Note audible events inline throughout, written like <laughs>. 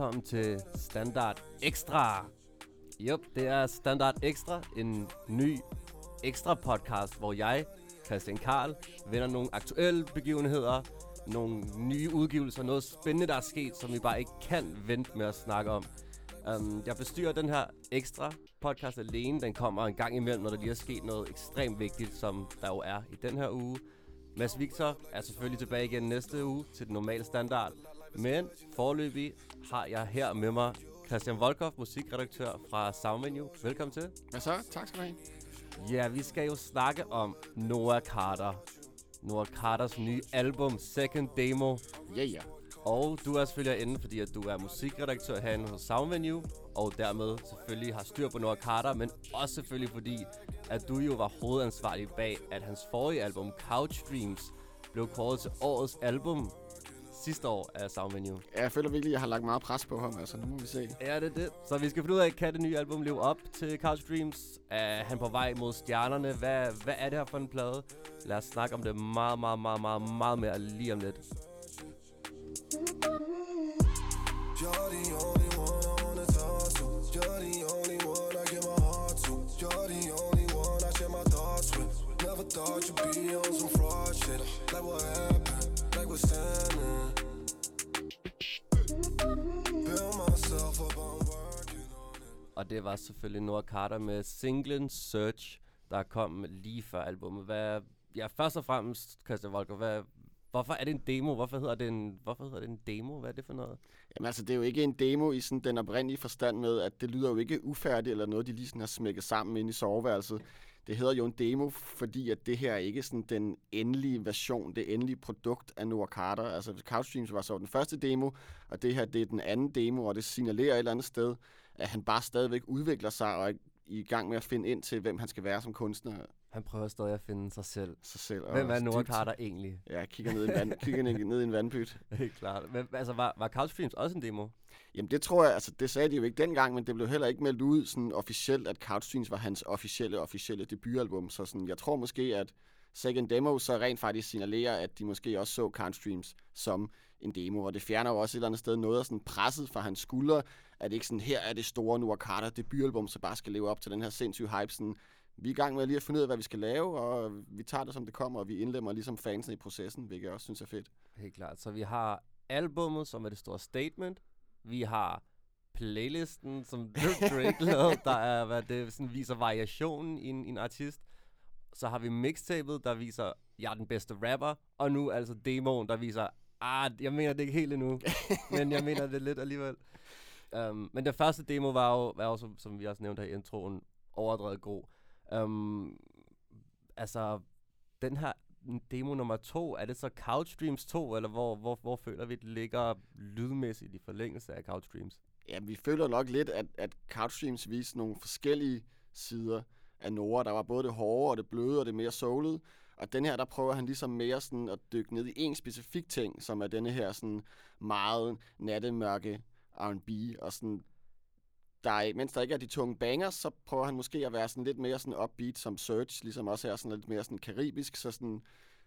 Velkommen til Standard Extra. Jup, det er Standard Extra, en ny ekstra podcast, hvor jeg, Christian Karl, vender nogle aktuelle begivenheder, nogle nye udgivelser, noget spændende, der er sket, som vi bare ikke kan vente med at snakke om. Um, jeg bestyrer den her ekstra podcast alene. Den kommer en gang imellem, når der lige er sket noget ekstremt vigtigt, som der jo er i den her uge. Mads Victor er selvfølgelig tilbage igen næste uge til den normale standard. Men forløbig har jeg her med mig Christian Volkov, musikredaktør fra Soundmenu. Velkommen til. Hvad så? Tak skal du have. Ja, vi skal jo snakke om Noah Carter. Noah Carters nye album, Second Demo. Ja, ja. Og du er selvfølgelig inde, fordi at du er musikredaktør herinde hos Soundvenue, og dermed selvfølgelig har styr på Noah Carter, men også selvfølgelig fordi, at du jo var hovedansvarlig bag, at hans forrige album, Couch Dreams, blev kåret til årets album sidste år af Soundvenue. Ja, jeg føler virkelig, at jeg har lagt meget pres på ham, altså nu må vi se. Ja, det er det. Så vi skal finde ud af, kan det nye album leve op til Couch Dreams? Er han på vej mod stjernerne? Hvad, hvad er det her for en plade? Lad os snakke om det meget, meget, meget, meget, meget mere lige om lidt. You're the only one I wanna talk to. You're the only one I give my heart to. You're the only one I share my thoughts with. Never thought you'd be on some fraud shit. Like what happened? Like what's standing? Og det var selvfølgelig Noah Carter med singlen Search, der kom lige før albumet. Hvad, ja, først og fremmest, Christian Volker, hvad, Hvorfor er det en demo? Hvorfor hedder det en, hvorfor hedder det en demo? Hvad er det for noget? Jamen altså, det er jo ikke en demo i sådan den oprindelige forstand med, at det lyder jo ikke ufærdigt eller noget, de lige sådan har smækket sammen ind i soveværelset. Det hedder jo en demo, fordi at det her er ikke sådan den endelige version, det endelige produkt af Noah Carter. Altså Couch Dreams var så den første demo, og det her det er den anden demo, og det signalerer et eller andet sted, at han bare stadigvæk udvikler sig og er i gang med at finde ind til, hvem han skal være som kunstner. Han prøver stadig at finde sig selv. Sig selv. Hvem er Noah Carter egentlig? Ja, kigger ned i en, vand, <laughs> kigger ned, i en vandpyt. <laughs> Helt klart. Men altså, var, var Couch Dreams også en demo? Jamen det tror jeg, altså det sagde de jo ikke dengang, men det blev heller ikke meldt ud sådan officielt, at Couch Dreams var hans officielle, officielle debutalbum. Så sådan, jeg tror måske, at Second Demo så rent faktisk signalerer, at de måske også så Couch Dreams som en demo, og det fjerner jo også et eller andet sted noget af sådan presset fra hans skuldre, at det ikke sådan, her er det store Noah Carter debutalbum, så bare skal leve op til den her sindssyge hype, sådan, vi er i gang med lige at finde ud af, hvad vi skal lave, og vi tager det, som det kommer, og vi indlemmer ligesom fansene i processen, hvilket jeg også synes er fedt. Helt klart. Så vi har albummet, som er det store statement. Vi har playlisten, som Drake <laughs> lavede, der er, hvad det sådan viser variationen i en, i en artist. Så har vi mixtapet, der viser, jeg er den bedste rapper. Og nu altså demoen, der viser, ah, jeg mener det ikke helt endnu, <laughs> men jeg mener det lidt alligevel. Um, men den første demo var jo, var jo som, som vi også nævnte her i introen, overdrevet god. Um, altså, den her demo nummer to, er det så Couch Dreams 2, eller hvor, hvor, hvor føler vi, det ligger lydmæssigt i forlængelse af Couch Dreams? Ja, vi føler nok lidt, at, at Couch Dreams viser nogle forskellige sider af Nora. Der var både det hårde og det bløde og det mere soulede. Og den her, der prøver han ligesom mere sådan at dykke ned i en specifik ting, som er denne her sådan meget nattemørke R&B. Og sådan, der er, mens der ikke er de tunge bangers, så prøver han måske at være sådan lidt mere sådan upbeat som Search, ligesom også er sådan lidt mere sådan karibisk, så sådan,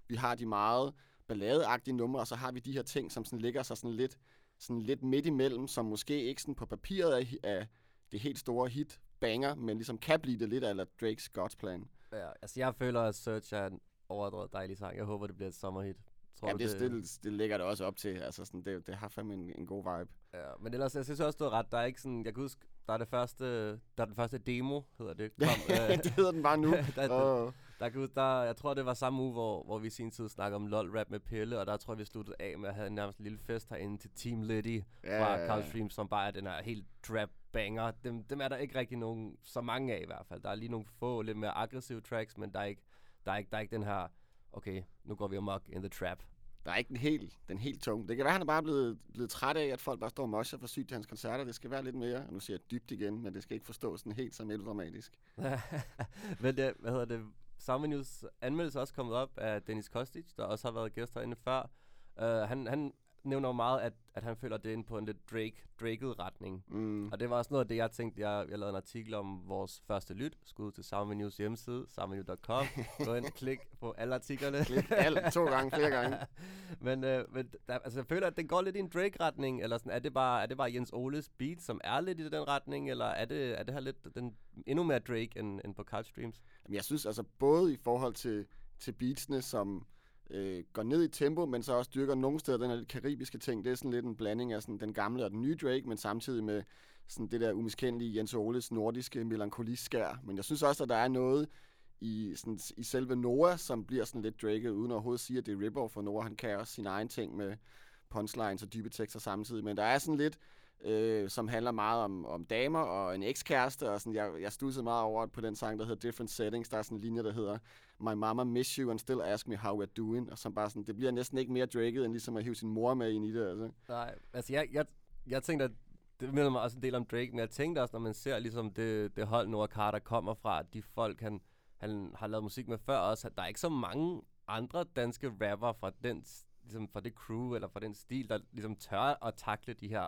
vi har de meget balladeagtige numre, og så har vi de her ting, som sådan ligger sig sådan lidt, sådan lidt midt imellem, som måske ikke sådan på papiret er, er det helt store hit banger, men ligesom kan blive det lidt eller Drake's God's Plan. Ja, altså jeg føler, at Search er en overdrevet dejlig sang. Jeg håber, det bliver et sommerhit. Tror ja, du, det, det, det, det ligger det også op til. Altså sådan, det, det har fandme en, en god vibe. Ja, men ellers, jeg synes også, du har ret. Der er ikke sådan, jeg kan huske, der er det første, der er den første demo, hedder det. Kom, <laughs> øh, det hedder den bare nu. <laughs> der, oh. der, der, der, jeg tror, det var samme uge, hvor, hvor vi i sin tid snakkede om LOL rap med Pelle, og der tror jeg, vi sluttede af med at have nærmest en lille fest herinde til Team Liddy ja, fra ja, Carl Stream, som bare er den her helt trap banger. Dem, dem er der ikke rigtig nogen, så mange af i hvert fald. Der er lige nogle få lidt mere aggressive tracks, men der er ikke, der er ikke, der er ikke den her, okay, nu går vi amok in the trap der er ikke den helt, den helt tung. Det kan være, at han er bare blevet, blevet træt af, at folk bare står og mosher for sygt til hans koncerter. Det skal være lidt mere, nu siger jeg dybt igen, men det skal ikke forstås sådan helt så melodramatisk. <laughs> men det, hvad hedder det, News anmeldelse også kommet op af Dennis Kostic, der også har været gæst herinde før. Uh, han, han nævner jo meget, at, at han føler det ind på en lidt Drake, Draket retning. Mm. Og det var også noget af det, jeg tænkte, jeg, jeg lavede en artikel om vores første lyt. Skud til Soundvenues hjemmeside, soundvenue.com. Gå ind og <laughs> klik på alle artiklerne. Klik alt, to gange, flere gange. <laughs> men øh, men der, altså, jeg føler, at den går lidt i en Drake-retning, eller sådan, er det, bare, er det bare Jens Oles beat, som er lidt i den retning, eller er det, er det her lidt den, endnu mere Drake end, end på Couch Streams? Jamen, jeg synes altså både i forhold til, til beatsene, som øh, går ned i tempo, men så også dyrker nogle steder den her lidt karibiske ting. Det er sådan lidt en blanding af sådan den gamle og den nye Drake, men samtidig med sådan det der umiskendelige Jens Oles nordiske melankoliskær. Men jeg synes også, at der er noget i, sådan, i selve Noah, som bliver sådan lidt Drake, uden at overhovedet sige, at det er rip for Noah. Han kan også sin egen ting med punchlines og dybe tekster samtidig. Men der er sådan lidt, øh, som handler meget om, om damer og en ekskæreste, og sådan, jeg, jeg stussede meget over på den sang, der hedder Different Settings. Der er sådan en linje, der hedder My mama miss you and still ask me how we're doing, og som bare sådan, det bliver næsten ikke mere draket, end ligesom at hive sin mor med ind i det, altså. Nej, altså jeg, jeg, jeg tænkte, at det minder mig også en del om Drake, men jeg tænkte også, når man ser ligesom det, det hold, Noah Carter kommer fra, at de folk, han, han har lavet musik med før også, at der er ikke så mange andre danske rapper fra den, ligesom fra det crew, eller fra den stil, der ligesom tør at takle de her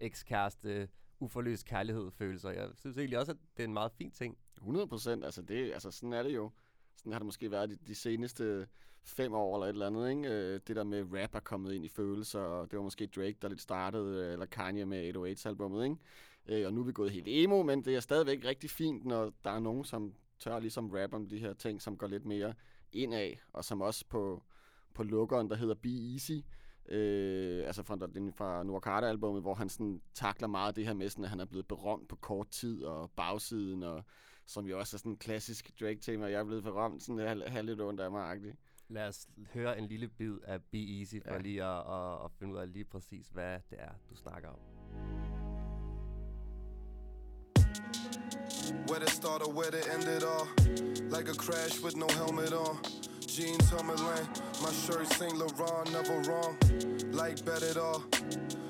ekskæreste, uforløst kærlighed følelser. Jeg synes egentlig også, at det er en meget fin ting. 100 procent, altså, det, altså sådan er det jo. Sådan har det måske været de, de seneste fem år eller et eller andet, ikke? Øh, det der med rap er kommet ind i følelser, og det var måske Drake, der lidt startede, øh, eller Kanye med 808-albummet. ikke? Øh, og nu er vi gået helt emo, men det er stadigvæk rigtig fint, når der er nogen, som tør ligesom rap om de her ting, som går lidt mere indad, og som også på, på lukkeren, der hedder Be Easy, øh, altså fra, den, fra Noah Carter-albummet, hvor han sådan takler meget det her med, sådan, at han er blevet berømt på kort tid, og bagsiden, og som jo også er sådan en klassisk Drake-tema, jeg er blevet berømt, sådan her, her lidt ondt af mig -agtig. Lad os høre en lille bid af Be Easy, for ja. lige at, at, at finde ud af lige præcis, hvad det er, du snakker om. Where to start or where to end it all Like a crash with no helmet on Jeans, helmet lane My shirt Saint Laurent, never wrong Like bet it all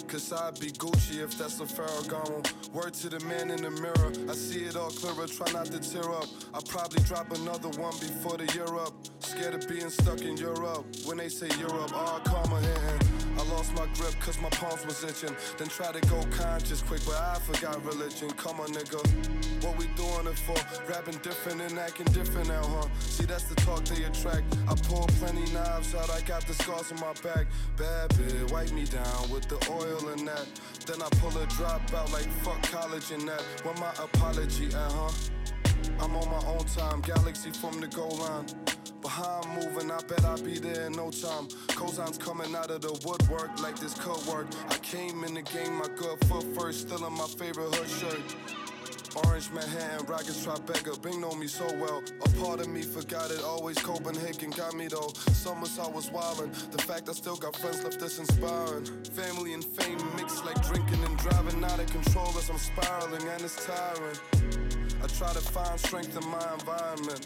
Cause I'd be Gucci if that's a Ferragamo. Word to the man in the mirror. I see it all clearer, try not to tear up. I'll probably drop another one before the year up. Scared of being stuck in Europe. When they say Europe, all karma hitting. I lost my grip cause my palms was itching. Then try to go conscious quick, but I forgot religion. Come on, nigga. What we doing it for? Rapping different and acting different now, huh? See, that's the talk they attract. I pull plenty knives out, I got the scars on my back. Bad bitch, wipe me down with the oil and that. Then I pull a drop out like fuck college and that. What my apology at, huh? I'm on my own time, galaxy from the goal line. Behind moving, I bet I'll be there in no time. Cozan's coming out of the woodwork like this could work. I came in the game, my good foot first, still in my favorite hood shirt. Orange Manhattan, Rockets Tribeca, Bing know me so well. A part of me forgot it, always Copenhagen got me though. Summers I was wildin', the fact I still got friends left this inspiring. Family and fame mixed like drinking and driving, out of control as I'm spiraling and it's tiring. I try to find strength in my environment.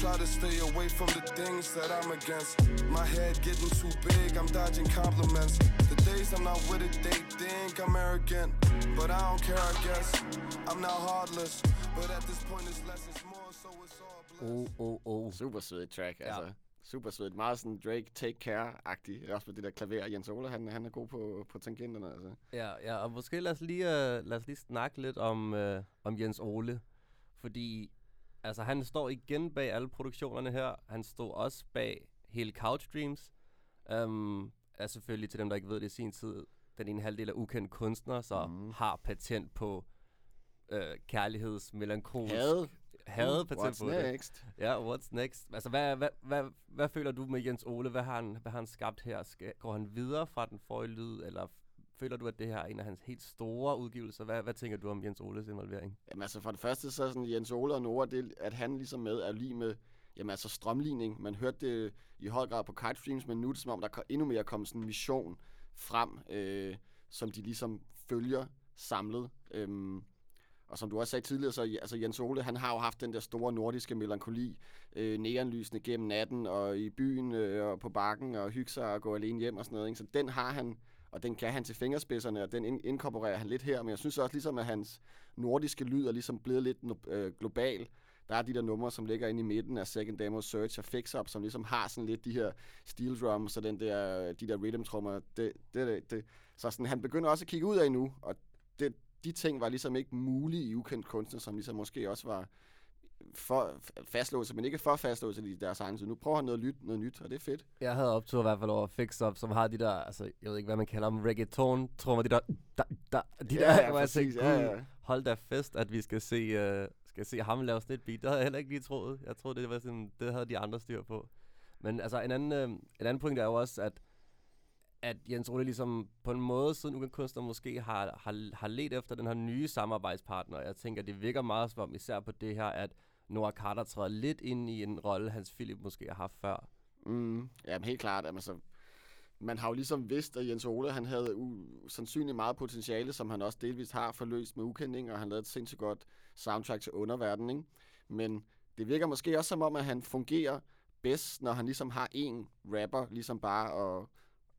Try to stay away from the things that I'm against. My head getting too big, I'm dodging compliments. The days I'm not with it, they think I'm arrogant. But I don't care, I guess. I'm not heartless. But at this point, it's less, it's more, so it's all blessed. Oh, oh, oh. Super svedigt track, ja. altså. Super svedigt. Meget sådan Drake Take Care-agtig. Også på det der klaver. Jens Ole, han, han er god på, på tangenterne, altså. Ja, ja, og måske lad os lige, uh, lad os lige snakke lidt om, uh, om Jens Ole. Fordi altså, han står igen bag alle produktionerne her. Han stod også bag hele Couch Dreams. Um, er selvfølgelig til dem, der ikke ved det i sin tid, den ene halvdel af ukendt kunstner, så mm. har patent på øh, kærlighedsmelankolisk... Had. Havde patent what's på next? det. Ja, what's next? Altså, hvad, hvad, hvad, hvad føler du med Jens Ole? Hvad har han, hvad har han skabt her? Skal, går han videre fra den forrige lyd, eller føler du, at det her er en af hans helt store udgivelser? Hvad, hvad tænker du om Jens Oles involvering? Jamen altså, for det første, så er sådan Jens Ole og Nora, det, at han ligesom med er lige med jamen altså strømligning. Man hørte det i høj grad på kite streams, men nu er det som om, der endnu mere kommer sådan en mission frem, øh, som de ligesom følger samlet. Øhm, og som du også sagde tidligere, så altså Jens Ole, han har jo haft den der store nordiske melankoli, øh, neonlysende gennem natten, og i byen, øh, og på bakken, og hygge sig og gå alene hjem og sådan noget. Ikke? Så den har han, og den kan han til fingerspidserne, og den inkorporerer han lidt her. Men jeg synes også ligesom, at hans nordiske lyd er ligesom blevet lidt øh, global. der er de der numre, som ligger inde i midten af Second Demo Search og Fix Up, som ligesom har sådan lidt de her steel drums og den der, de der rhythm trommer. Det, det, det, det. Så sådan, han begynder også at kigge ud af nu, og det, de ting var ligesom ikke mulige i ukendt kunstner, som ligesom måske også var for fastlåse, men ikke for fastlåse i deres egen. Så nu prøver han noget, lyt, noget nyt, og det er fedt. Jeg havde optur i hvert fald over Fix Up, som har de der, altså, jeg ved ikke, hvad man kalder dem, reggaeton, tror man, de der, da, da, de Ja, der, ja, hvor jeg tænkte, ja, "Gud, ja. hold da fest, at vi skal se, uh, skal se ham lave sådan et beat. Det havde jeg heller ikke lige troet. Jeg troede, det var sådan, det havde de andre styr på. Men altså, en anden, øh, en anden point er jo også, at at Jens Ole ligesom på en måde, siden Ugen Kunstner måske har, har, har let efter den her nye samarbejdspartner. Jeg tænker, det virker meget som om, især på det her, at Noah Carter træder lidt ind i en rolle, Hans Philip måske har haft før. Mm, ja, men helt klart. Jamen, så, man har jo ligesom vidst, at Jens Ole han havde u- sandsynligt meget potentiale, som han også delvist har forløst med ukending, og han lavede et sindssygt godt soundtrack til underverdenen. Ikke? Men det virker måske også som om, at han fungerer bedst, når han ligesom har en rapper, ligesom bare at,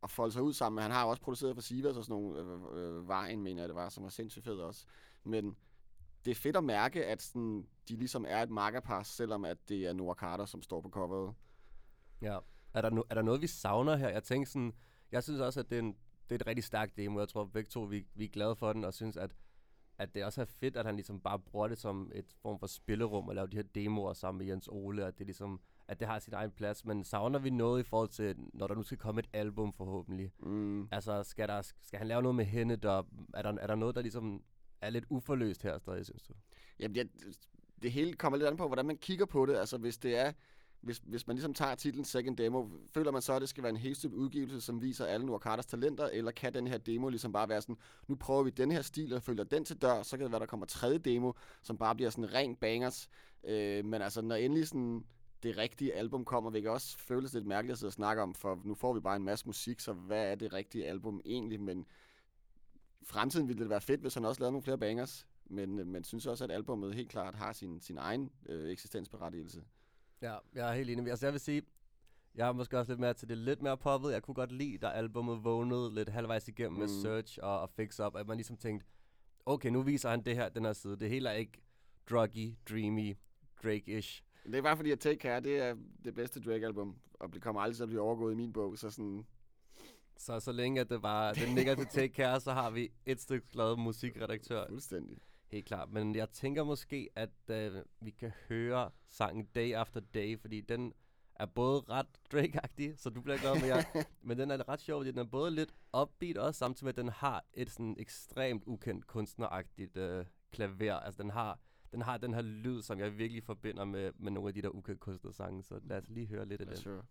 at folde sig ud sammen med. Han har også produceret for Sivas og sådan nogle, øh, øh, øh Vejen, mener jeg det var, som var sindssygt fed også. Men det er fedt at mærke, at sådan, de ligesom er et makkerpar, selvom at det er Noah Carter, som står på coveret. Ja. Er der, no, er der noget, vi savner her? Jeg tænker sådan, jeg synes også, at det er, en, det er et rigtig stærkt demo. Jeg tror begge to, vi, vi er glade for den, og synes, at, at det også er fedt, at han ligesom bare bruger det som et form for spillerum, og laver de her demoer sammen med Jens Ole, at det ligesom, at det har sin egen plads. Men savner vi noget i forhold til, når der nu skal komme et album forhåbentlig? Mm. Altså, skal, der, skal han lave noget med hende, der, er, der, er der noget, der ligesom er lidt uforløst her stadig, synes du? Jamen, det, det hele kommer lidt an på, hvordan man kigger på det. Altså, hvis det er, hvis, hvis man ligesom tager titlen Second Demo, føler man så, at det skal være en helt udgivelse, som viser alle Noah Carters talenter, eller kan den her demo ligesom bare være sådan, nu prøver vi den her stil og følger den til dør, så kan det være, der kommer tredje demo, som bare bliver sådan ren bangers. Øh, men altså, når endelig sådan det rigtige album kommer, hvilket også føles lidt mærkeligt at sidde og snakke om, for nu får vi bare en masse musik, så hvad er det rigtige album egentlig? Men i fremtiden ville det være fedt, hvis han også lavede nogle flere bangers. Men, øh, men synes også, at albumet helt klart har sin, sin egen øh, eksistensberettigelse. Ja, jeg er helt enig. Altså, jeg vil sige, jeg er måske også lidt mere til det lidt mere poppet. Jeg kunne godt lide, da albumet vågnede lidt halvvejs igennem mm. med. Search og, og Fix Up, at man ligesom tænkte, okay, nu viser han det her, den her side. Det hele er ikke druggy, dreamy, Drake-ish. Det er bare fordi, at Take Care, det er det bedste Drake-album, og det kommer aldrig til at blive overgået i min bog, så sådan, Så så længe at det bare den ligger til Take Care, så har vi et stykke glad musikredaktør. fuldstændig. Helt klart. Men jeg tænker måske, at øh, vi kan høre sangen Day After Day, fordi den er både ret Drake-agtig, så du bliver glad med jer. <laughs> men den er ret sjov, fordi den er både lidt upbeat også, samtidig med, at den har et sådan ekstremt ukendt kunstneragtigt øh, klaver. Altså den har, den har den her lyd, som jeg virkelig forbinder med, med nogle af de der ukendt kunstnersange. Så lad os lige høre lidt af den. sure.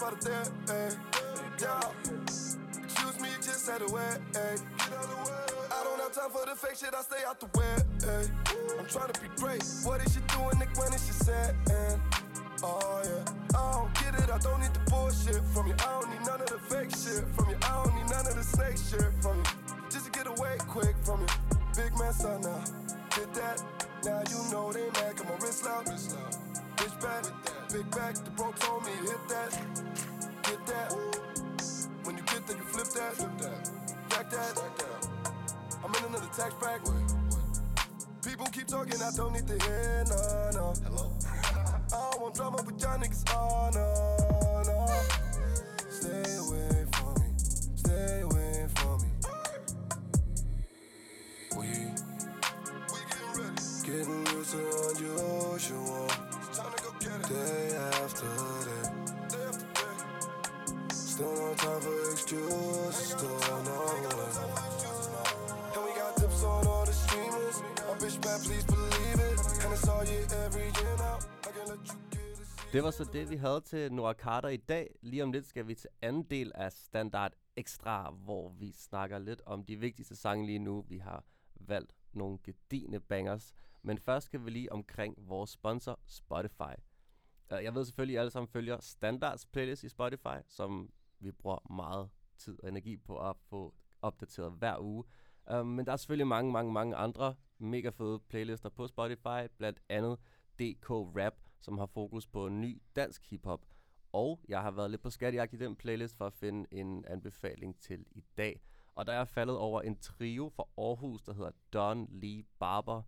By the eh. Yeah. Excuse me, just had wait. eh. I don't have time for the fake shit, I stay out the way. eh. I'm trying to be great. What is she doing, Nick, when is she saying? Oh yeah, I don't get it, I don't need the bullshit from you. I don't need none of the fake shit from you. I don't need none of the snake shit from you. Just to get away quick from you. Big man, son now. Did that, now you know they mad. Got my wrist loud. Bitch back, big back. The bro told me hit that, get that. When you get that, you flip that, back that. I'm in another tax brack. People keep talking, I don't need to hear, no, no. Hello? <laughs> I don't want drama with y'all niggas, oh, no, no. Det var så det, vi havde til Noah Carter i dag. Lige om lidt skal vi til anden del af Standard Extra, hvor vi snakker lidt om de vigtigste sange lige nu. Vi har valgt nogle gedigende bangers. Men først skal vi lige omkring vores sponsor Spotify. Øh, jeg ved selvfølgelig, at I alle sammen følger Standards playlist i Spotify, som vi bruger meget tid og energi på at få opdateret hver uge. Øh, men der er selvfølgelig mange, mange, mange andre mega fede playlister på Spotify, blandt andet DK Rap, som har fokus på ny dansk hiphop. Og jeg har været lidt på skattejagt i den playlist for at finde en anbefaling til i dag. Og der er jeg faldet over en trio fra Aarhus, der hedder Don Lee Barber,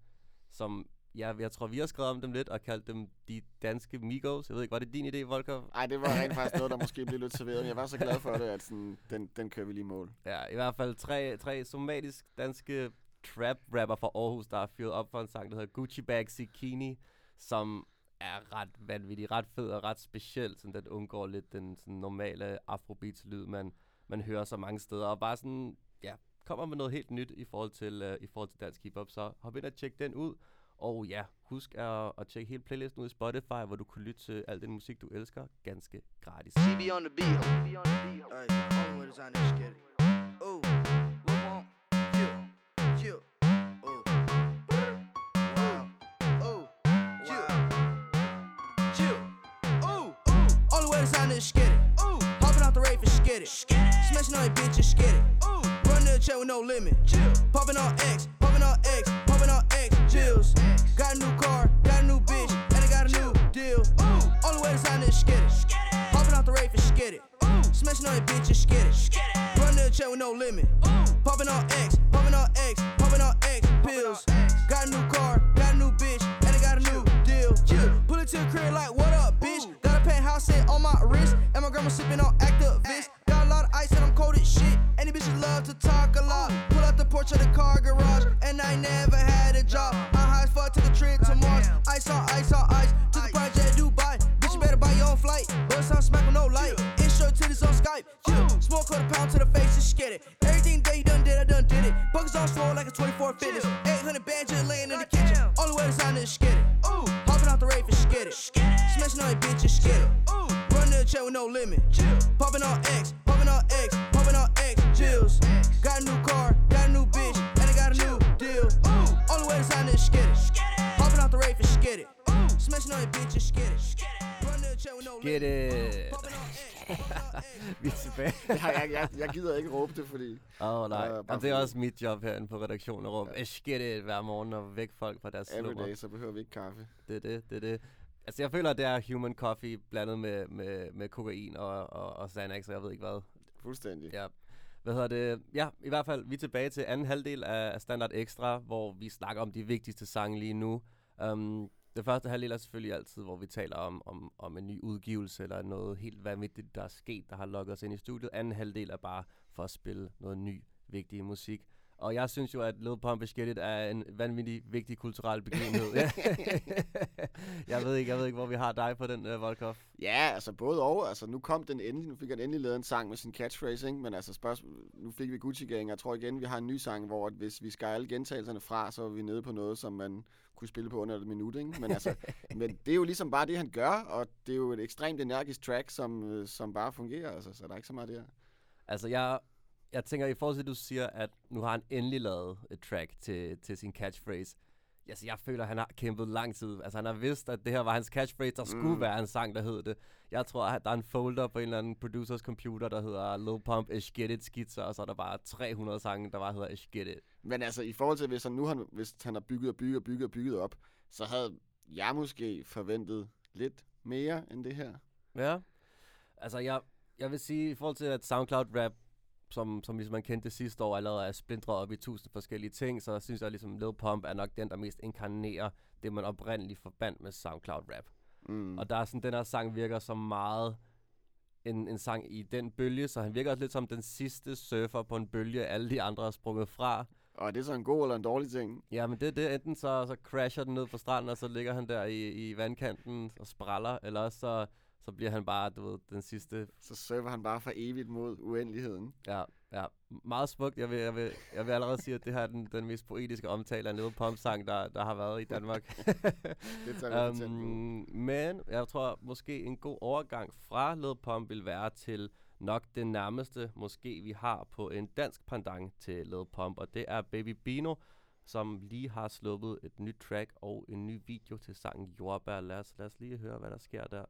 som ja, jeg tror, vi har skrevet om dem lidt og kaldt dem de danske Migos. Jeg ved ikke, var det din idé, Volker? Ej, det var rent faktisk noget, der <laughs> måske blev lidt serveret, men jeg var så glad for det, at sådan, den, den kører vi lige mål. Ja, i hvert fald tre, tre somatisk danske trap-rapper fra Aarhus, der har fyret op for en sang, der hedder Gucci Bag Zikini, som er ret vanvittig, ret fed og ret speciel. Sådan, den undgår lidt den sådan, normale afrobeats-lyd, man, man hører så mange steder. Og bare sådan, ja, kommer med noget helt nyt i forhold til, uh, i forhold til dansk hiphop. Så hop ind og tjek den ud. Og ja, husk at, at tjekke hele playlisten ud i Spotify, hvor du kan lytte til al den musik, du elsker, ganske gratis. CB on the beat. Only way to sign this skitty. Ooh, hopping out the rave for skitty. Smashing on your bitches, skitty. Ooh, run to the chair with no limit. Chill, popping on X, popping on X, popping on X. Chills. Got a new car, got a new bitch, and I got a new deal. Ooh, only way to sign this skitty. Hopping out the rave for skitty. Smashing on your bitches, skitty. Run to the chair with no limit. Popping on X, popping on X, and I never had a job. I high as fuck, took a trip to Mars. Ice on ice on ice. Took a project Dubai. Bitch, you better buy your own flight. Bust on smack with no light. Intro titties on Skype. Chill. Uh. Smoke quarter pound to the face, just get it. Everything that you done did, I done did it. Buckets on swole like a 24 fitness. 800 bands just laying in the kitchen. Only way to sign is skid it. Ooh. Hopping out the rave for skid it. Smashing on your bitches, skid it. Ooh. Run to the chair with no limit. Popping on X, popping on X, popping on X. Chills. Got a new car, got way to sign is skid it. Hopping out the rave for skid it. Smashing on your bitches, skid it. Get it! Popping popping. <laughs> Vi er tilbage. <laughs> Jeg, jeg, jeg, jeg gider ikke råbe det, fordi... Åh oh, nej, Øh, uh, bare det er fordi- også mit job herinde på redaktionen at råbe, ja. get it hver morgen og væk folk fra deres Every day, så behøver vi ikke kaffe. Det er det, det er det. Altså jeg føler, at det er human coffee blandet med, med, med kokain og, og, og Xanax, og jeg ved ikke hvad. Fuldstændig. Ja. Hvad hedder det? Ja, i hvert fald, vi er tilbage til anden halvdel af, Standard Extra, hvor vi snakker om de vigtigste sange lige nu. Øhm, um, det første halvdel er selvfølgelig altid, hvor vi taler om, om, om en ny udgivelse, eller noget helt vanvittigt, der er sket, der har lukket os ind i studiet. Anden halvdel er bare for at spille noget ny, vigtig musik. Og jeg synes jo, at Lil Pump is Get It er en vanvittig vigtig kulturel begivenhed. <laughs> <laughs> jeg ved ikke, jeg ved ikke, hvor vi har dig på den, uh, Volkov. Ja, altså både og. Altså, nu kom den endelig. Nu fik han endelig lavet en sang med sin catchphrase, ikke? Men altså, spørgsmål, nu fik vi Gucci Gang. Jeg tror igen, vi har en ny sang, hvor at hvis vi skærer alle gentagelserne fra, så er vi nede på noget, som man kunne spille på under et minut, ikke? Men altså, <laughs> men det er jo ligesom bare det, han gør, og det er jo et ekstremt energisk track, som, øh, som bare fungerer, altså, så der er ikke så meget der. Altså, jeg, jeg tænker, i forhold til, at du siger, at nu har han endelig lavet et track til, til sin catchphrase. Altså, jeg føler, at han har kæmpet lang tid. Altså, han har vidst, at det her var hans catchphrase. Der skulle Mm. være en sang, der hed det. Jeg tror, at der er en folder på en eller anden producers computer, der hedder Lil Pump Ish Get It skitser, og så er der bare 300 sange, der bare hedder Ish Get It. Men altså, i forhold til, hvis han nu han, hvis han har bygget og bygget og bygget og bygget op, så havde jeg måske forventet lidt mere end det her. Ja. Altså, jeg, jeg vil sige, i forhold til at SoundCloud-rap, som, som ligesom man kendte det sidste år, allerede er splintret op i tusind forskellige ting, så synes jeg ligesom, Lil Pump er nok den, der mest inkarnerer det, man oprindeligt forbandt med SoundCloud-rap. Mm. Og der er sådan, den her sang virker som meget en, en sang i den bølge, så han virker også lidt som den sidste surfer på en bølge, alle de andre er sprunget fra. Og er det så en god eller en dårlig ting? Ja, men det er det. Enten så, så crasher den ned på stranden, og så ligger han der i, i vandkanten og spræller, eller også så, så bliver han bare, du ved, den sidste Så server han bare for evigt mod uendeligheden. Ja, ja. Meget smukt. Jeg vil, jeg vil, jeg vil allerede sige, at det her er den, den mest poetiske omtale af en Lil Pump-sang, der, der har været i Danmark. <laughs> Det tager um, men jeg tror måske en god overgang fra Lil Pump vil være til nok det nærmeste, måske vi har på en dansk pendant til Lil Pump, og det er Baby Bino, som lige har sluppet et nyt track og en ny video til sangen Jordbær. Lad os, lad os lige høre, hvad der sker der.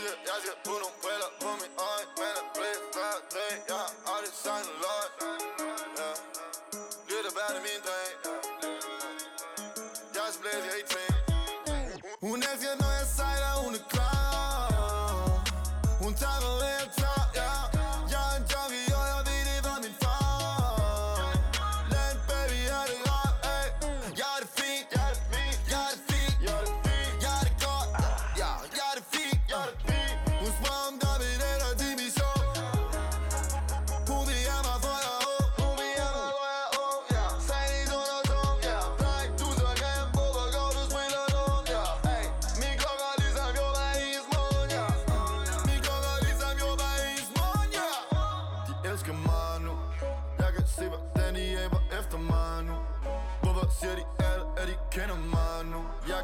Tuya, ya se puno vuela. Man, I play five, three, yeah. Sign. Yeah. Mean thing. Yeah. Just blaze 18.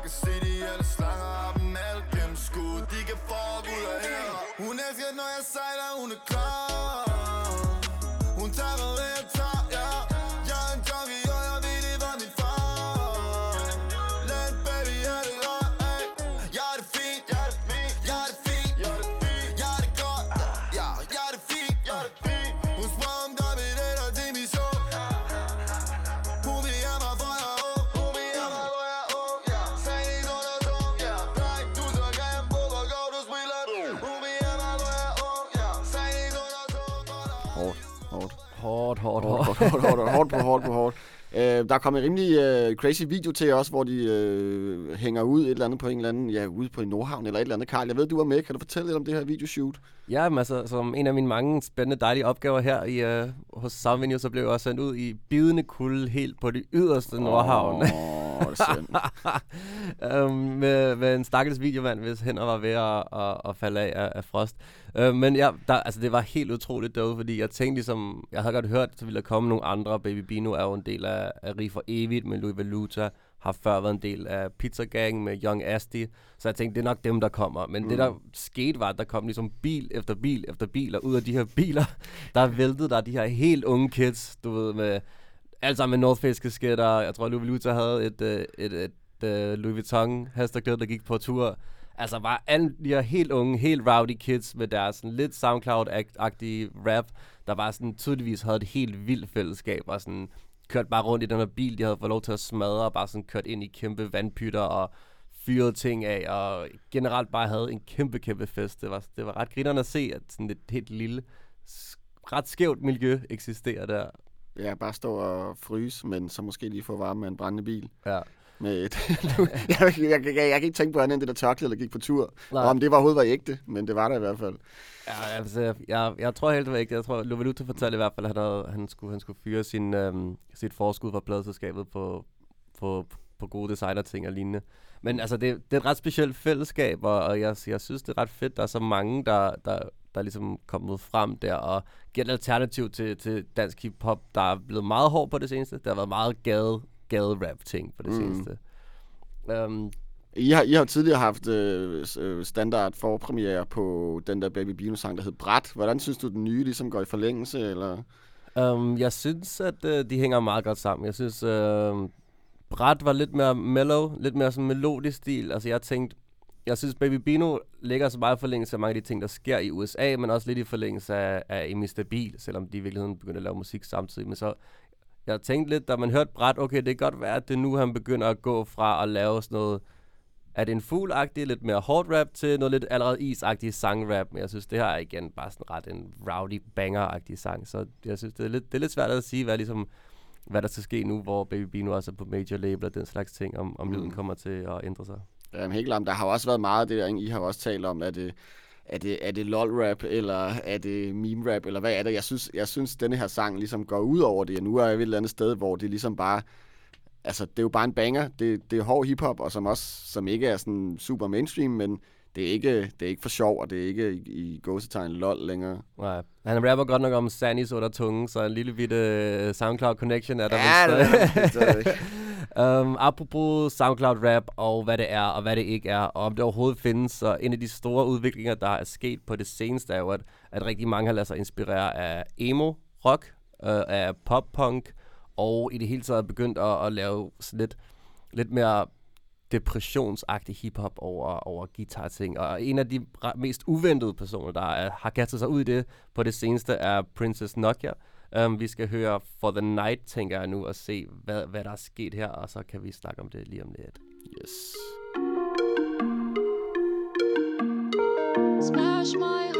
nu? Jeg Hårdt, hårdt. Hårdt, hårdt, Hårdt, hårdt. hårdt, hårdt, på hårdt på hårdt. Øh, der er kommet en rimelig øh, crazy video til os, hvor de øh, hænger ud et eller andet på en eller anden, ja, ude på en Nordhavn eller et eller andet. Karl, jeg ved, du var med. Kan du fortælle lidt om det her videoshoot? Ja, men altså, som en af mine mange spændende, dejlige opgaver her i, øh, hos Soundvenue, så blev jeg også sendt ud i bidende kulde helt på det yderste Nordhavn. Åh, oh, synd. um, med, med en stakkels videomand, hvis hænder var ved at, at, at falde af, af frost. Uh, men ja, der, altså, det var helt utroligt derude, fordi jeg tænkte ligesom, jeg havde godt hørt, at der ville komme nogle andre. Baby Bino er jo en del af, af Rig for Evigt med Louis Valuta, har før været en del af Pizza Gang med Young Asti, så jeg tænkte, det er nok dem, der kommer. Men mm. det, der skete, var, at der kom ligesom bil efter bil efter bil, og ud af de her biler, <laughs> der væltede der de her helt unge kids, du ved, med alt sammen med North Face kasketter. Jeg tror, Louis Vuitton havde et, øh, et, et, et, et Louis Vuitton hashtag der gik på tur. Altså bare alle de her helt unge, helt rowdy kids med deres sådan lidt SoundCloud-agtige rap, der bare sådan tydeligvis havde et helt vildt fællesskab, og sådan kørt bare rundt i den her bil, de havde fået lov til at smadre, og bare sådan kørt ind i kæmpe vandpytter og fyret ting af, og generelt bare havde en kæmpe, kæmpe fest. Det var, det var ret grinerende at se, at sådan et helt lille, ret skævt miljø eksisterer der. Ja, bare stå og fryse, men så måske lige få varme med en brændende bil. Ja. Med et jeg, <laughs> jeg, jeg, jeg, jeg, kan ikke tænke på andet end det der tørklæde, der gik på tur. Nej. Og om det var overhovedet var ægte, men det var der i hvert fald. Ja, altså, jeg, jeg, jeg tror helt det var ikke. Jeg tror, Lovaluta fortalte i hvert fald, at han, havde, han, skulle, han skulle fyre sin, øhm, sit forskud fra pladeselskabet på, på, på gode designer-ting og lignende. Men altså, det, det er et ret specielt fællesskab, og, og jeg, jeg synes, det er ret fedt, der er så mange, der, der, der er ligesom kommet frem der, og giver et alternativ til, til dansk hip-hop, der er blevet meget hård på det seneste. Der har været meget gade, gade-rap-ting på det Mm. seneste. Um, I har, I har tidligere haft øh, øh, standard forpremiere på den der Baby Bino-sang, der hed Brat. Hvordan synes du, den nye ligesom går i forlængelse? Eller? Um, jeg synes, at uh, de hænger meget godt sammen. Jeg synes, uh, Brat var lidt mere mellow, lidt mere sådan melodisk stil. Altså, jeg tænkte, jeg synes, Baby Bino ligger så meget i forlængelse af mange af de ting, der sker i USA, men også lidt i forlængelse af, af Amy Stabil, selvom de i virkeligheden begynder at lave musik samtidig. Men så, jeg tænkte lidt, da man hørte Brat, okay, det kan godt være, at det er nu, han begynder at gå fra at lave sådan noget, er det en fugl lidt mere hårdt rap, til noget lidt allerede is-agtig sangrap, men jeg synes, det her er igen bare sådan ret en rowdy banger-agtig sang, så jeg synes, det er lidt, det er lidt svært at sige, hvad, ligesom, hvad der skal ske nu, hvor Baby Bino også er på major label og den slags ting, om, om Mm. lyden kommer til at ændre sig. Jamen, helt klart. Der har jo også været meget af det der? I har også talt om, at det, er det, er det lol-rap, eller er det meme-rap, eller hvad er det? Jeg synes, jeg synes denne her sang ligesom går ud over det, og nu er jeg et eller andet sted, hvor det ligesom bare, altså det er jo bare en banger, det, det er hård hiphop, og som også, som ikke er sådan super mainstream, men det, er ikke, det er ikke for sjov, og det er ikke i, i gåsetegn lol længere. Nej. Han rapper godt nok om Sanis under tunge, så en lille bitte øh, SoundCloud connection er der Ja, vist. det er. <laughs> um, apropos SoundCloud rap og hvad det er og hvad det ikke er, og om det overhovedet findes, så en af de store udviklinger, der er sket på det seneste, er jo, at, at rigtig mange har ladet sig inspirere af emo rock, øh, af pop-punk, og i det hele taget begyndt at, at lave sådan lidt, lidt mere depressionsagtig hiphop over, over guitar-ting. Og en af de mest uventede personer, der er, har kastet sig ud i det på det seneste, er Princess Nokia. Um, vi skal høre For the Night, tænker jeg nu, og se, hvad, hvad der er sket her, og så kan vi snakke om det lige om lidt. Yes. Smash my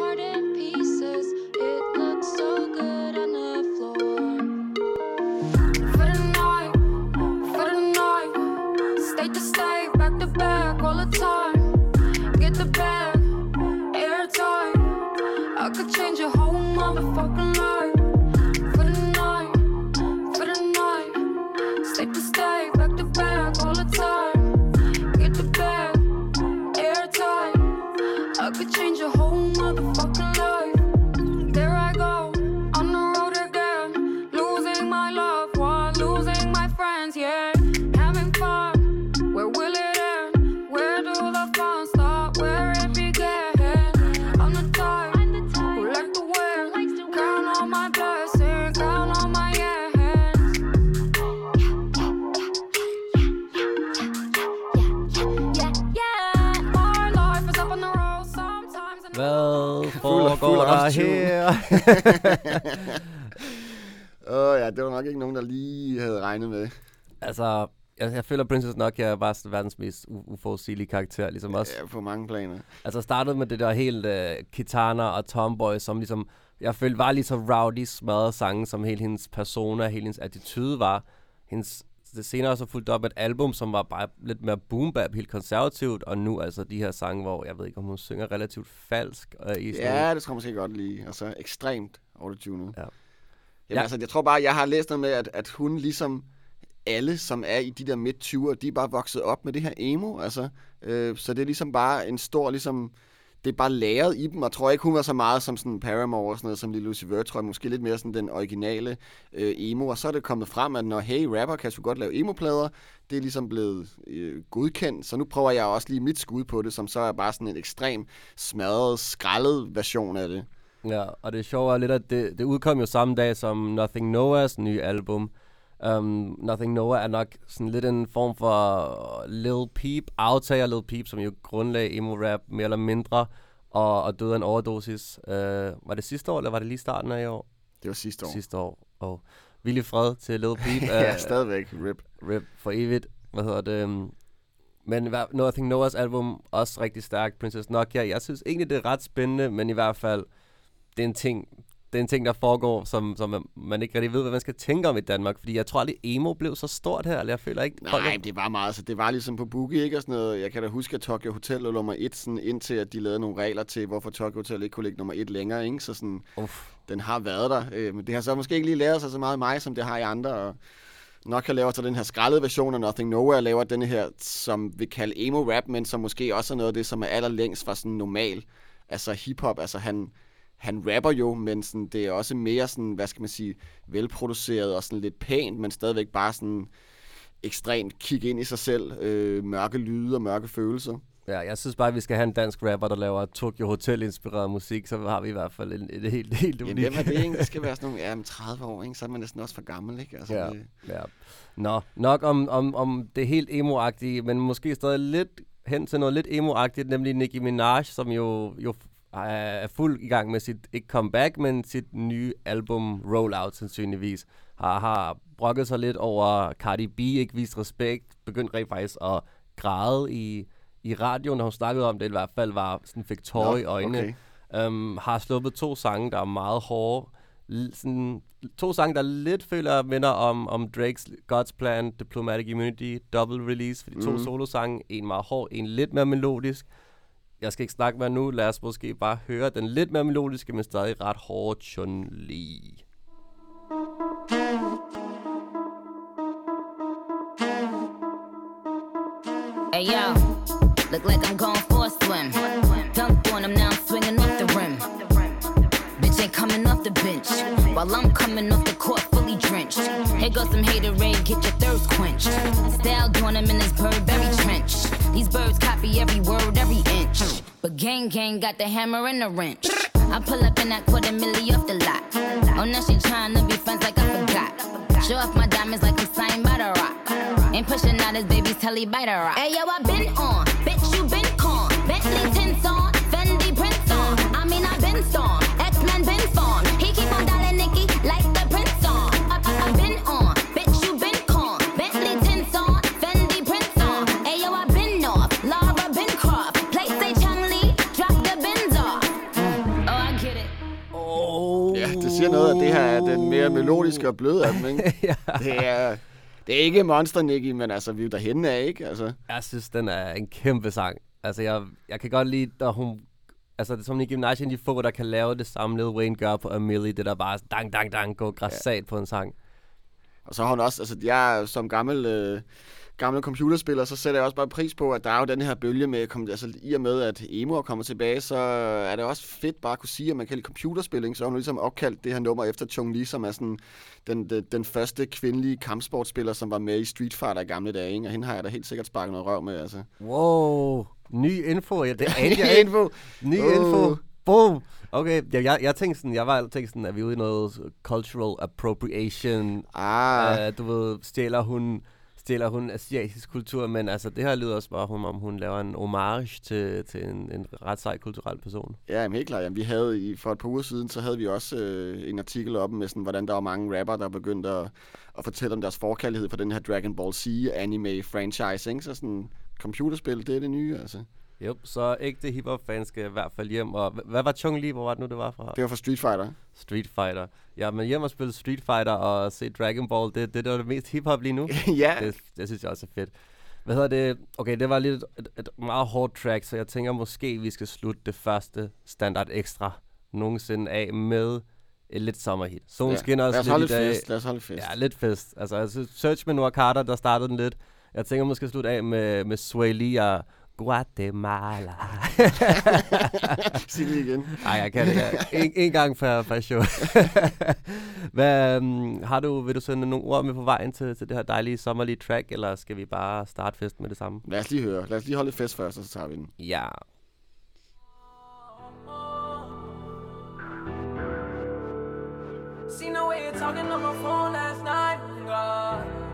autotune. her? <laughs> Åh oh, ja, det var nok ikke nogen, der lige havde regnet med. altså, jeg, jeg føler, Princess Nokia er bare sådan verdens mest uforudsigelige karakter, ligesom os. Ja, på mange planer. Altså startede med det der helt uh, Kitana og Tomboy, som ligesom, jeg følte var lige så rowdy, smadrede sange, som hele hendes persona, hele hendes attitude var. Hendes, det senere så fulgte op med et album, som var bare lidt mere boom bap, helt konservativt, og nu altså de her sange, hvor jeg ved ikke, om hun synger relativt falsk. Uh, i Ja, det tror jeg måske godt lige. Altså ekstremt autotunet. Ja. Jamen, Ja. altså, jeg tror bare, jeg har læst noget med, at, at hun ligesom alle, som er i de der midt 20'ere, de er bare vokset op med det her emo. Altså, øh, så det er ligesom bare en stor, ligesom, det er bare læret i dem, og jeg tror ikke, hun var så meget som sådan Paramore og sådan noget, som lige Lucy Vert, tror jeg, måske lidt mere sådan den originale øh, emo, og så er det kommet frem, at når hey, rapper kan så godt lave emo-plader, det er ligesom blevet øh, godkendt, så nu prøver jeg også lige mit skud på det, som så er bare sådan en ekstrem smadret, skrællet version af det. Ja, og det sjove er lidt, at det, det udkom jo samme dag som Nothing Noahs nye album. Um, Nothing Noah er nok sådan lidt en form for Lil Peep, aftager Lil Peep, som jo grundlagde emo-rap mere eller mindre, og, og døde af en overdosis. Uh, var det sidste år, eller var det lige starten af i år? Det var sidste år. Sidste år. Og villig fred til Lil Peep. <laughs> ja, Øh, stadigvæk. Rip. rip for evigt. Hvad hedder det? øhm, Men Nothing Noahs album, også rigtig stærkt. Princess Nokia, jeg synes egentlig, det er ret spændende, men i hvert fald, det er en ting, det er en ting, der foregår, som, som man ikke rigtig ved, hvad man skal tænke om i Danmark. Fordi jeg tror aldrig, emo blev så stort her, eller jeg føler ikke... folk Nej, det var meget, så det var ligesom på Boogie, ikke? Og sådan noget. Jeg kan da huske, at Tokyo Hotel lå nummer et, sådan, indtil at de lavede nogle regler til, hvorfor Tokyo Hotel ikke kunne ligge nummer et længere, ikke? Så sådan, Uff. den har været der. Øh, men det har så måske ikke lige lært sig så meget i mig, som det har i andre. Og nok kan lave så den her skraldede version af Nothing Nowhere, laver den her, som vi kalder emo-rap, men som måske også er noget af det, som er allerlængst fra sådan normal. Altså hip-hop, altså han, han rapper jo, men sådan, det er også mere sådan, hvad skal man sige, velproduceret og sådan lidt pænt, men stadigvæk bare sådan ekstremt kigge ind i sig selv, øh, mørke lyde og mørke følelser. Ja, jeg synes bare, at vi skal have en dansk rapper, der laver Tokyo Hotel-inspireret musik, så har vi i hvert fald en, et helt, <laughs> helt Jamen, unikt. hvem er det egentlig? Det skal være sådan nogle, ja, men 30 år, ikke? så er man næsten også for gammel, ikke? Altså, Ja. det, Ja. Nå, nok om, om, om det helt emo-agtige, men måske stadig lidt hen til noget lidt emo-agtigt, nemlig Nicki Minaj, som jo, jo er fuld i gang med sit, ikke comeback, men sit nye album Rollout, sandsynligvis. Har, har brokket sig lidt over Cardi B, ikke vist respekt, begyndt rent faktisk at græde i, i radioen, når hun snakkede om det, i hvert fald var sådan fik tårer Nå, i øjnene. okay. Um, har sluppet to sange, der er meget hårde. L- sådan, to sange, der lidt føler minder om, om Drakes God's Plan, Diplomatic Immunity, double release. For de to Mhm. solosange, en meget hård, en lidt mere melodisk. Jeg skal ikke snakke mere nu, lad os måske bare høre den lidt mere melodiske, men stadig ret hårde Chun Li. Hey yo, look like I'm going for a swim. on him, now I'm swinging off the rim. Bitch ain't coming off the bench. While I'm coming off the court fully drenched. Here goes some haterade, get your thirst quenched. Style doing him in this Burberry trench. These birds copy every word, every inch. But gang gang got the hammer and the wrench. I pull up in that quarter milli off the lot. Oh, now she tryna be friends like I forgot. Show off my diamonds like I'm signed by the rock. Ain't pushing out his baby's telly by the rock. Hey yo, I been on, bitch you been con. Bentley tints on, Fendi prints on. I mean I been storm, noget, at det her er den mere melodiske og bløde af dem, ikke? <laughs> ja. Det er, det er ikke Monster Nicky, men altså, vi er jo derhen af, ikke? Altså, Jeg synes, den er en kæmpe sang. Altså, jeg, jeg kan godt lide, når hun... Altså, det er som Nicki Minaj, en de få, der kan lave det samme, Lil Wayne gør på Amelie. Det der bare dang, dang, dang, går græssat ja. på en sang. og så har hun også, altså, jeg er som gammel, øh, gammel computerspiller, så sætter jeg også bare pris på, at der er jo den her bølge med, altså i og med, at emo er kommet tilbage, så er det også fedt bare at kunne sige, at man kan lide computerspilling, så har hun ligesom opkaldt det her nummer efter Chung Lee, som er sådan den, den, den første kvindelige kampsportspiller, som var med i Street Fighter i gamle dage, ikke? og hende har jeg da helt sikkert sparket noget røv med, altså. Wow. Ny info. Ja, det jeg <laughs> ikke. info. Ny Uh. info. Boom. Okay, jeg, jeg, jeg tænkte sådan, jeg var tænkt sådan, at vi er ude i noget cultural appropriation. Ah, Uh, du ved, stjæler hun, stiller hun asiatisk kultur, men altså, det her lyder også bare, om, om hun laver en homage til, til en, en ret sej kulturel person. Ja, jamen, helt klart. Jamen, vi havde i, for et par uger siden, så havde vi også øh, en artikel op med, sådan, hvordan der var mange rapper, der begyndte at, at fortælle om deres forkærlighed for den her Dragon Ball Z anime franchise. Ikke? Så sådan, computerspil, det er det nye, altså. Yep, så ægte hiphop-fans skal i hvert fald hjem. Og hva- hvad var Chung Lee? Hvor var det nu, det var fra? Det var for Street Fighter. Street Fighter. Ja, men hjem og spille Street Fighter og se Dragon Ball, det, det, det er det mest hiphop lige nu. <laughs> ja, det, det synes jeg også er fedt. Hvad hedder det? Okay, det var lidt et, et meget hårdt track, så jeg tænker måske, vi skal slutte det første standard ekstra nogensinde af med et lidt sommerhit. Solen ja. skinner også lidt holde i dag. fest. Lad os holde fest. Ja, lidt fest. Altså, synes, Search med Noah Carter, der startede den lidt. Jeg tænker måske slutte af med, med Sway Lee og Guatemala. <laughs> Sig det igen. Nej, jeg kan det. Ja. En, en gang per, per show. <laughs> Hvad, um, har du, vil du sende nogle ord med på vejen til, til det her dejlige sommerlige track, eller skal vi bare starte festen med det samme? Lad os lige høre. Lad os lige holde fest først, og så tager vi den. Ja. Seen the way you're talking on my phone last night. God.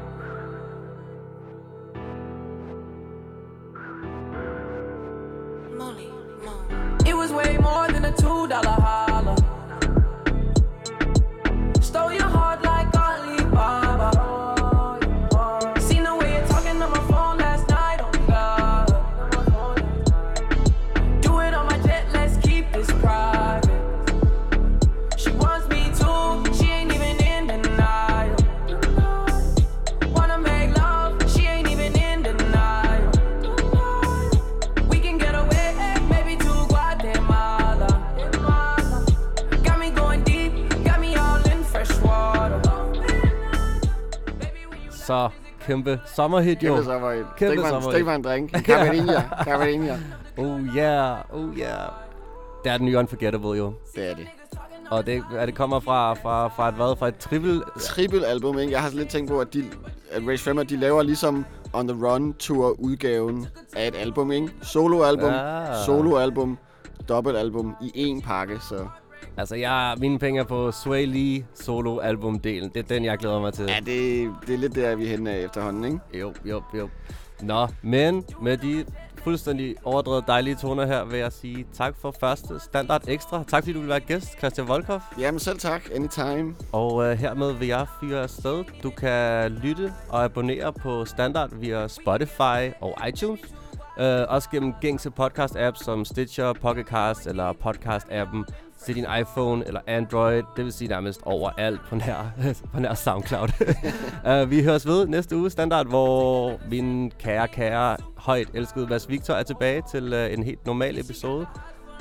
It was way more than a two dollar holler. Stole kæmpe sommerhit jo. Kæmpe sommerhit. Kæmpe Stik sommerhit. Stik mig en drink. <laughs> En Cavarinia. Cavarinia. <laughs> Oh yeah, oh yeah. Det er den nye Unforgettable jo. Det er det. Og det, er det kommer fra, fra, fra et hvad? Fra et triple... Triple album, ikke? Jeg har lidt tænkt på, at, de, at Ray Fremmer, de laver ligesom On The Run Tour udgaven af et album, ikke? Soloalbum, Ah. soloalbum, dobbeltalbum i én pakke, så... Altså, jeg mine penge er på Sway Lee solo albumdelen. Det er den, jeg glæder mig til. Ja, det, det er lidt der, vi er henne af efterhånden, ikke? Jo, jo, jo. Nå, men med de fuldstændig overdrevet dejlige toner her, vil jeg sige tak for første standard ekstra. Tak fordi du ville være gæst, Christian Volkov. Jamen selv tak, anytime. Og øh, hermed vil jeg fyre afsted. Du kan lytte og abonnere på Standard via Spotify og iTunes. Øh, også gennem gængse podcast-apps som Stitcher, Pocket Cast eller podcast-appen til din iPhone eller Android. Det vil sige nærmest overalt på nær, <laughs> på nær SoundCloud. uh, <laughs> vi høres ved næste uge Standard, hvor min kære, kære, højt elskede Mads Victor er tilbage til uh, en helt normal episode.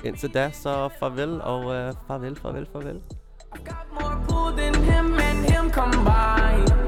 Indtil da, så farvel og uh, farvel, farvel, farvel. More pool than him and him combined.